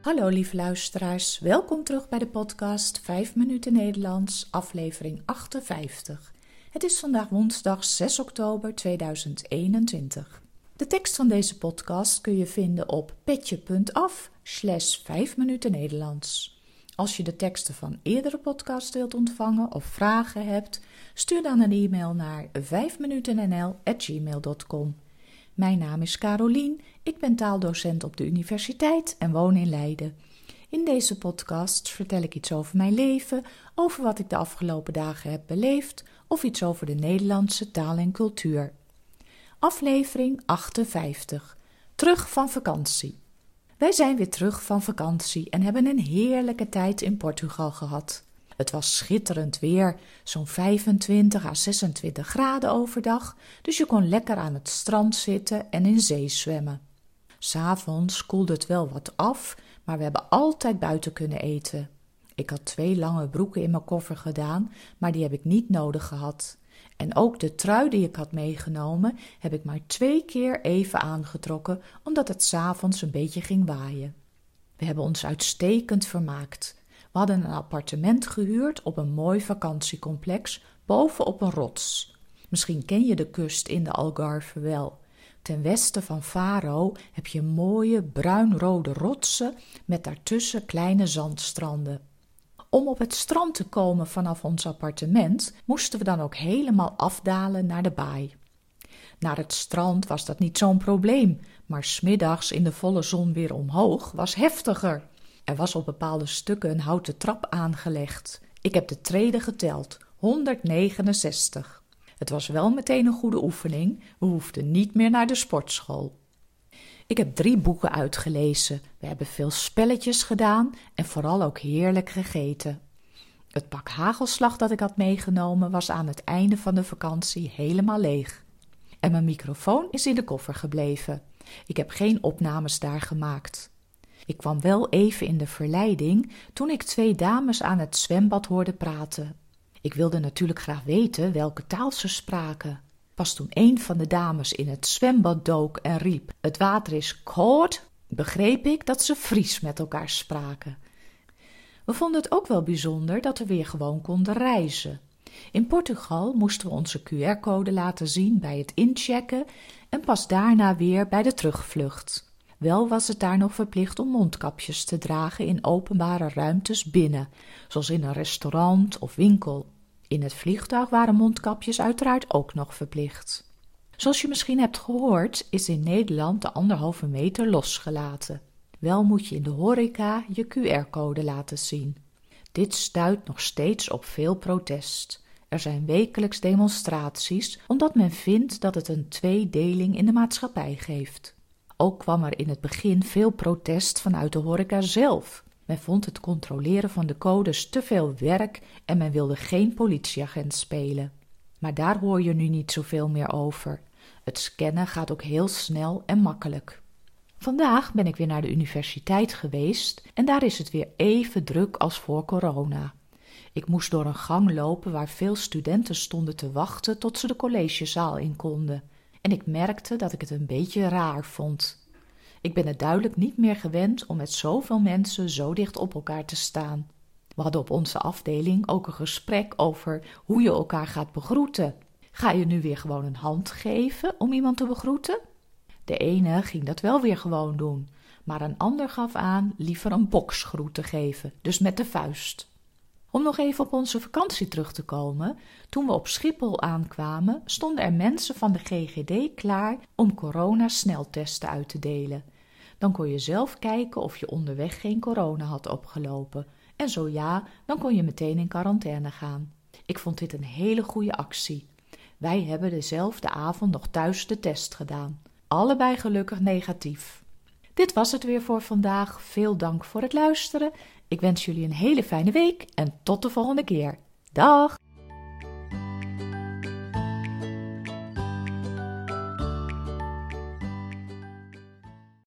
Hallo lieve luisteraars, welkom terug bij de podcast 5 minuten Nederlands, aflevering 58. Het is vandaag woensdag 6 oktober 2021. De tekst van deze podcast kun je vinden op petje.af slash 5 minuten Nederlands. Als je de teksten van eerdere podcasts wilt ontvangen of vragen hebt, stuur dan een e-mail naar 5minutennl.gmail.com. Mijn naam is Carolien, ik ben taaldocent op de universiteit en woon in Leiden. In deze podcast vertel ik iets over mijn leven, over wat ik de afgelopen dagen heb beleefd of iets over de Nederlandse taal en cultuur. Aflevering 58. Terug van vakantie. Wij zijn weer terug van vakantie en hebben een heerlijke tijd in Portugal gehad. Het was schitterend weer, zo'n 25 à 26 graden overdag, dus je kon lekker aan het strand zitten en in zee zwemmen. S'avonds koelde het wel wat af, maar we hebben altijd buiten kunnen eten. Ik had twee lange broeken in mijn koffer gedaan, maar die heb ik niet nodig gehad. En ook de trui die ik had meegenomen, heb ik maar twee keer even aangetrokken, omdat het s'avonds een beetje ging waaien. We hebben ons uitstekend vermaakt. We hadden een appartement gehuurd op een mooi vakantiecomplex bovenop een rots. Misschien ken je de kust in de Algarve wel. Ten westen van Faro heb je mooie bruinrode rotsen met daartussen kleine zandstranden. Om op het strand te komen vanaf ons appartement moesten we dan ook helemaal afdalen naar de baai. Naar het strand was dat niet zo'n probleem, maar smiddags in de volle zon weer omhoog was heftiger. Er was op bepaalde stukken een houten trap aangelegd. Ik heb de treden geteld, 169. Het was wel meteen een goede oefening, we hoefden niet meer naar de sportschool. Ik heb drie boeken uitgelezen, we hebben veel spelletjes gedaan en vooral ook heerlijk gegeten. Het pak hagelslag dat ik had meegenomen was aan het einde van de vakantie helemaal leeg. En mijn microfoon is in de koffer gebleven. Ik heb geen opnames daar gemaakt. Ik kwam wel even in de verleiding toen ik twee dames aan het zwembad hoorde praten. Ik wilde natuurlijk graag weten welke taal ze spraken. Pas toen een van de dames in het zwembad dook en riep: Het water is koud, begreep ik dat ze Fries met elkaar spraken. We vonden het ook wel bijzonder dat we weer gewoon konden reizen. In Portugal moesten we onze QR-code laten zien bij het inchecken en pas daarna weer bij de terugvlucht. Wel was het daar nog verplicht om mondkapjes te dragen in openbare ruimtes binnen, zoals in een restaurant of winkel. In het vliegtuig waren mondkapjes uiteraard ook nog verplicht. Zoals je misschien hebt gehoord, is in Nederland de anderhalve meter losgelaten. Wel moet je in de horeca je QR-code laten zien. Dit stuit nog steeds op veel protest. Er zijn wekelijks demonstraties omdat men vindt dat het een tweedeling in de maatschappij geeft. Ook kwam er in het begin veel protest vanuit de horeca zelf. Men vond het controleren van de codes te veel werk en men wilde geen politieagent spelen. Maar daar hoor je nu niet zoveel meer over. Het scannen gaat ook heel snel en makkelijk. Vandaag ben ik weer naar de universiteit geweest en daar is het weer even druk als voor corona. Ik moest door een gang lopen waar veel studenten stonden te wachten tot ze de collegezaal in konden en ik merkte dat ik het een beetje raar vond. Ik ben het duidelijk niet meer gewend om met zoveel mensen zo dicht op elkaar te staan. We hadden op onze afdeling ook een gesprek over hoe je elkaar gaat begroeten. Ga je nu weer gewoon een hand geven om iemand te begroeten? De ene ging dat wel weer gewoon doen, maar een ander gaf aan liever een boksgroet te geven, dus met de vuist. Om nog even op onze vakantie terug te komen, toen we op Schiphol aankwamen, stonden er mensen van de GGD klaar om corona-sneltesten uit te delen. Dan kon je zelf kijken of je onderweg geen corona had opgelopen. En zo ja, dan kon je meteen in quarantaine gaan. Ik vond dit een hele goede actie. Wij hebben dezelfde avond nog thuis de test gedaan. Allebei gelukkig negatief. Dit was het weer voor vandaag. Veel dank voor het luisteren. Ik wens jullie een hele fijne week en tot de volgende keer. Dag!